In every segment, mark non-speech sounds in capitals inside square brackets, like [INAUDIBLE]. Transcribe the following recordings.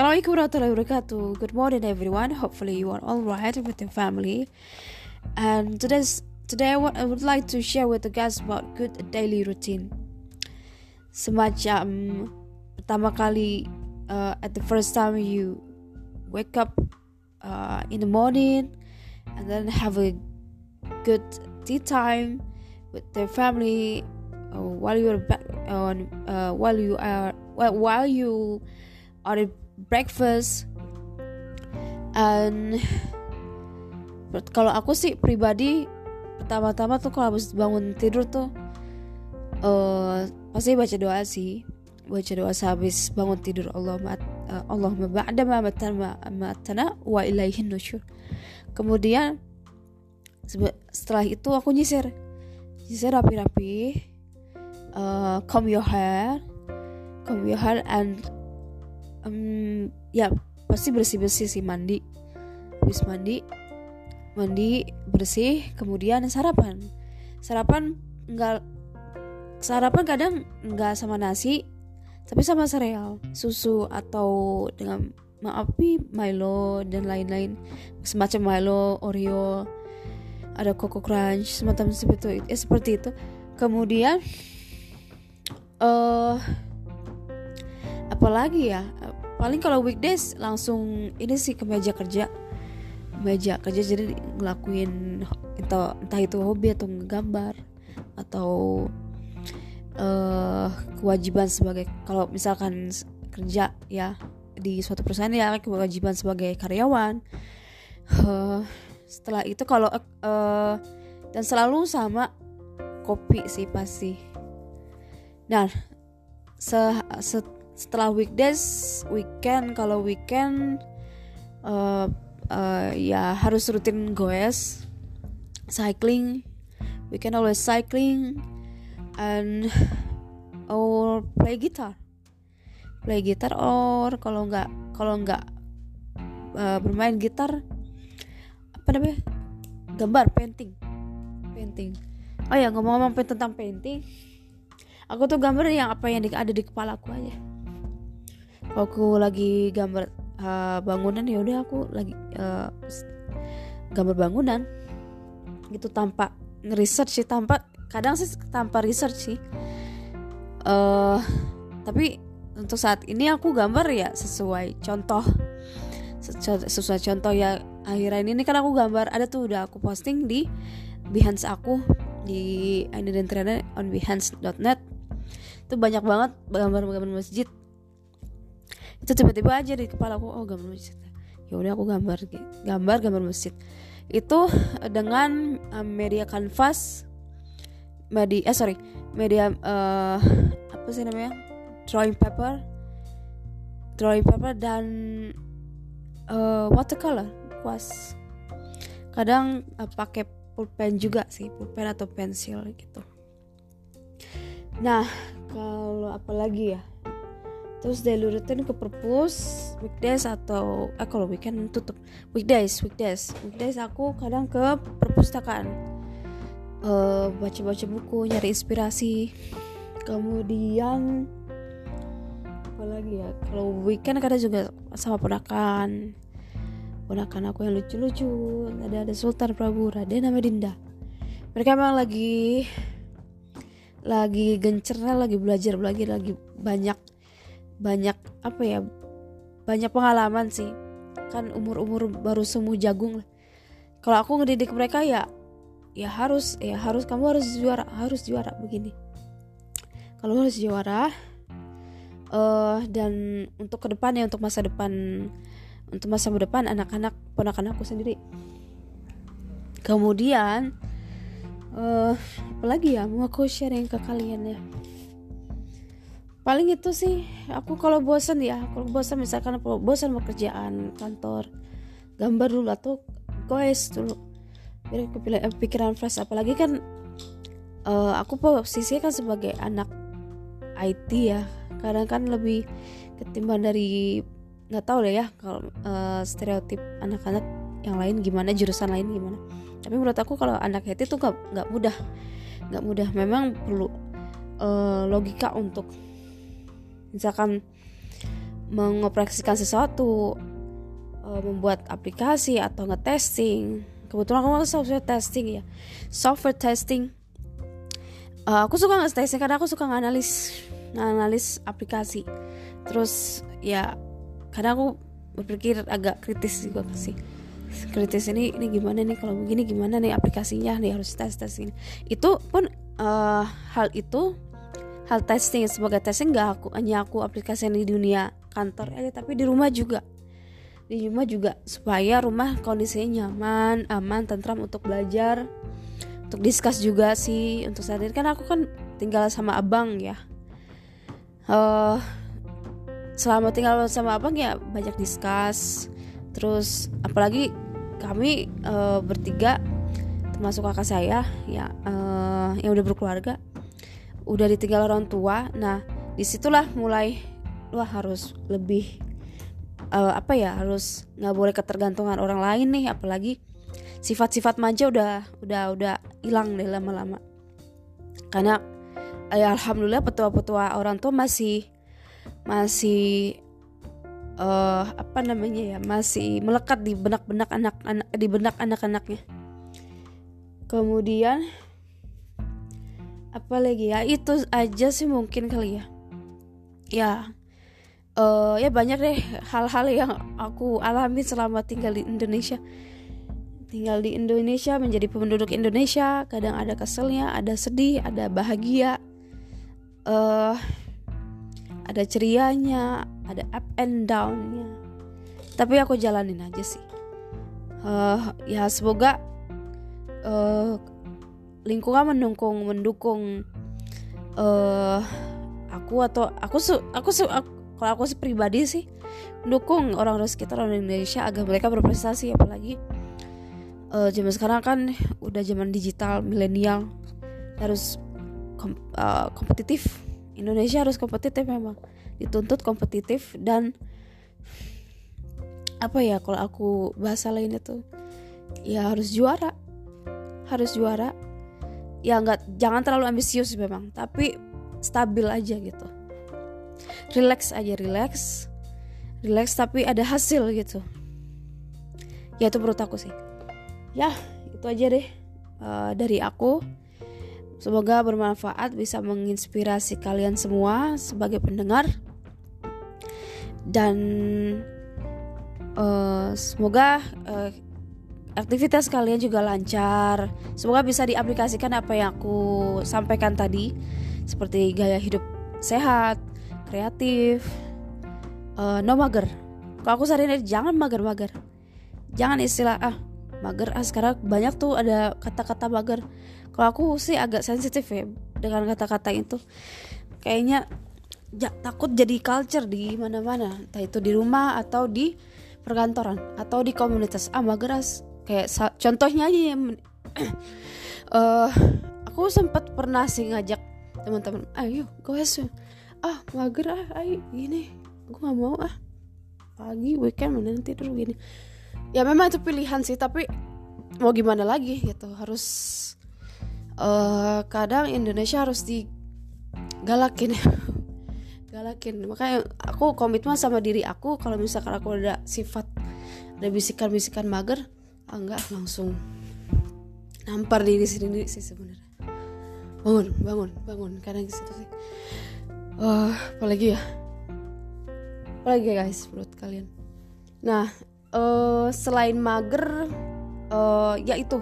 Assalamualaikum warahmatullahi wabarakatuh. Good morning, everyone. Hopefully, you are all right with your family. And today's today, I, wa- I would like to share with the guys about good daily routine. Semacam pertama kali uh, at the first time you wake up uh, in the morning and then have a good tea time with their family uh, while you're back on uh, while you are while, you are breakfast. And kalau aku sih pribadi pertama-tama tuh kalau habis bangun tidur tuh uh, pasti baca doa sih. Baca doa sehabis bangun tidur Allah uh, Allahumma ba'da ma matana wa ilaihin nusyur. Kemudian setelah itu aku nyisir. Nyisir rapi-rapi uh, comb your hair comb your hair and um, ya pasti bersih bersih sih mandi. Habis mandi mandi bersih kemudian sarapan. Sarapan enggak sarapan kadang enggak sama nasi tapi sama sereal susu atau dengan maafi Milo dan lain-lain. Semacam Milo Oreo ada Coco Crunch semacam seperti itu eh, seperti itu. Kemudian uh, apalagi ya paling kalau weekdays langsung ini sih ke meja kerja. Meja kerja jadi ngelakuin entah, entah itu hobi atau ngegambar atau uh, kewajiban sebagai kalau misalkan kerja ya di suatu perusahaan ya kewajiban sebagai karyawan. Uh, setelah itu kalau uh, dan selalu sama kopi sih pasti. Nah se, se setelah weekdays weekend kalau weekend uh, uh, ya harus rutin goes cycling weekend always cycling and or play guitar. Play guitar or kalau nggak kalau nggak uh, bermain gitar apa namanya gambar painting painting. Oh ya ngomong-ngomong tentang painting aku tuh gambar yang apa yang ada di kepala aku aja aku lagi gambar uh, bangunan ya udah aku lagi uh, gambar bangunan. Gitu tanpa ngeresearch sih tanpa kadang sih tanpa research sih. Uh, tapi untuk saat ini aku gambar ya sesuai contoh sesuai contoh ya akhiran ini. Kan aku gambar ada tuh udah aku posting di Behance aku di Trainer on behance.net itu banyak banget gambar-gambar masjid itu tiba-tiba aja di kepala aku oh gambar masjid ya. Udah aku gambar gambar gambar masjid. Itu dengan uh, media kanvas media eh sorry media uh, apa sih namanya drawing paper drawing paper dan uh, watercolor kuas. Kadang uh, pakai pulpen juga sih pulpen atau pensil gitu. Nah kalau apalagi ya terus daily routine ke perpus weekdays atau eh kalau weekend tutup. Weekdays weekdays. Weekdays aku kadang ke perpustakaan. Uh, baca-baca buku nyari inspirasi. Kemudian apa lagi ya? Kalau weekend kadang juga sama ponakan. Ponakan aku yang lucu-lucu ada ada Sultan Prabu Raden nama Dinda. Mereka memang lagi lagi gencer lagi belajar lagi lagi banyak banyak apa ya banyak pengalaman sih. Kan umur-umur baru semu jagung kalau aku ngedidik mereka ya ya harus ya harus kamu harus juara harus juara begini. Kalau harus juara uh, dan untuk ke depannya untuk masa depan untuk masa depan anak-anak ponakan aku sendiri. Kemudian uh, apalagi ya mau aku sharing ke kalian ya paling itu sih aku kalau bosan ya kalau bosan misalkan bosan pekerjaan kantor gambar dulu atau guys dulu. Biar kepikiran eh, pikiran fresh. Apalagi kan uh, aku posisinya kan sebagai anak IT ya. Kadang kan lebih ketimbang dari nggak tahu deh ya kalau uh, stereotip anak-anak yang lain gimana jurusan lain gimana. Tapi menurut aku kalau anak IT tuh nggak nggak mudah. Nggak mudah. Memang perlu uh, logika untuk misalkan mengoperasikan sesuatu uh, membuat aplikasi atau ngetesting. Kebetulan aku software testing ya. Software testing. Uh, aku suka ngetesting karena aku suka nganalis nganalis aplikasi. Terus ya karena aku berpikir agak kritis juga sih. Kritis ini ini gimana nih? Kalau begini gimana nih aplikasinya nih? Harus tes tes ini. Itu pun uh, hal itu hal testing sebagai testing nggak aku hanya aku aplikasi di dunia kantor. Aja tapi di rumah juga. Di rumah juga supaya rumah kondisinya nyaman aman tentram untuk belajar untuk diskus juga sih. Untuk saat ini kan aku kan tinggal sama abang ya. Uh, selama tinggal sama abang ya banyak diskus terus apalagi kami uh, bertiga termasuk kakak saya ya uh, yang udah berkeluarga udah ditinggal orang tua nah di situlah mulai wah harus lebih uh, apa ya harus nggak boleh ketergantungan orang lain nih apalagi sifat-sifat manja udah udah udah hilang deh lama-lama. Karena ya alhamdulillah petua-petua orang tua masih masih uh, apa namanya ya masih melekat di benak-benak anak-anak di benak anak-anaknya. Kemudian apa lagi ya? Itu aja sih mungkin kali ya. Ya uh, ya banyak deh hal-hal yang aku alami selama tinggal di Indonesia. Tinggal di Indonesia menjadi penduduk Indonesia kadang ada keselnya ada sedih ada bahagia uh, ada cerianya ada up and downnya. Tapi aku jalanin aja sih. Uh, ya semoga uh, lingkungan mendukung mendukung uh, aku atau aku su aku su aku, kalau aku sih pribadi sih mendukung orang-orang sekitar orang Indonesia agar mereka berprestasi. Apalagi uh, zaman sekarang kan udah zaman digital milenial harus kom uh, kompetitif. Indonesia harus kompetitif memang. Dituntut kompetitif dan apa ya kalau aku bahasa lain itu ya harus juara. Harus juara ya nggak jangan terlalu ambisius memang tapi stabil aja gitu. Relax aja relax. Relax tapi ada hasil gitu. Ya itu menurut aku sih. Ya itu aja deh uh, dari aku. Semoga bermanfaat bisa menginspirasi kalian semua sebagai pendengar. Dan uh, semoga uh, aktivitas kalian juga lancar. Semoga bisa diaplikasikan apa yang aku sampaikan tadi seperti gaya hidup sehat, kreatif, uh, no mager. Kalau aku saranin jangan mager-mager. Jangan istilah ah mager ah sekarang banyak tuh ada kata-kata mager kalau aku sih agak sensitif ya dengan kata-kata itu kayaknya ja, takut jadi culture di mana-mana entah itu di rumah atau di perkantoran atau di komunitas ah mageras kayak contohnya aja ya uh, [CLEARS THROAT] aku sempat pernah sih ngajak teman-teman ayo guys ah mager ah ayo gini aku nggak mau ah. Pagi weekend nanti terus gini. Ya memang itu pilihan sih tapi mau gimana lagi gitu harus uh, kadang Indonesia harus digalakin [LAUGHS] galakin makanya aku komitmen sama diri aku kalau misalkan aku ada sifat ada bisikan-bisikan mager enggak langsung nampar diri sendiri sih sebenarnya. Bangun bangun bangun. Kadang gitu sih. Uh, apalagi ya? Apalagi ya guys menurut kalian? Nah uh, selain mager uh, ya itu.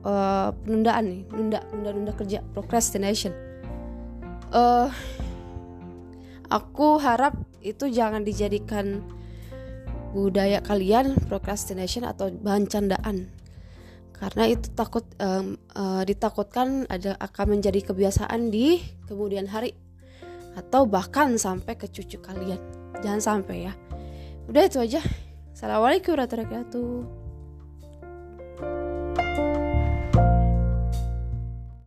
Uh, penundaan nih nunda nunda nunda kerja procrastination. Uh, aku harap itu jangan dijadikan budaya kalian procrastination atau bahan candaan. Karena itu takut um, uh, ditakutkan ada akan menjadi kebiasaan di kemudian hari. Atau bahkan sampai ke cucu kalian. Jangan sampai ya. Udah itu aja. Assalamualaikum warahmatullahi wabarakatuh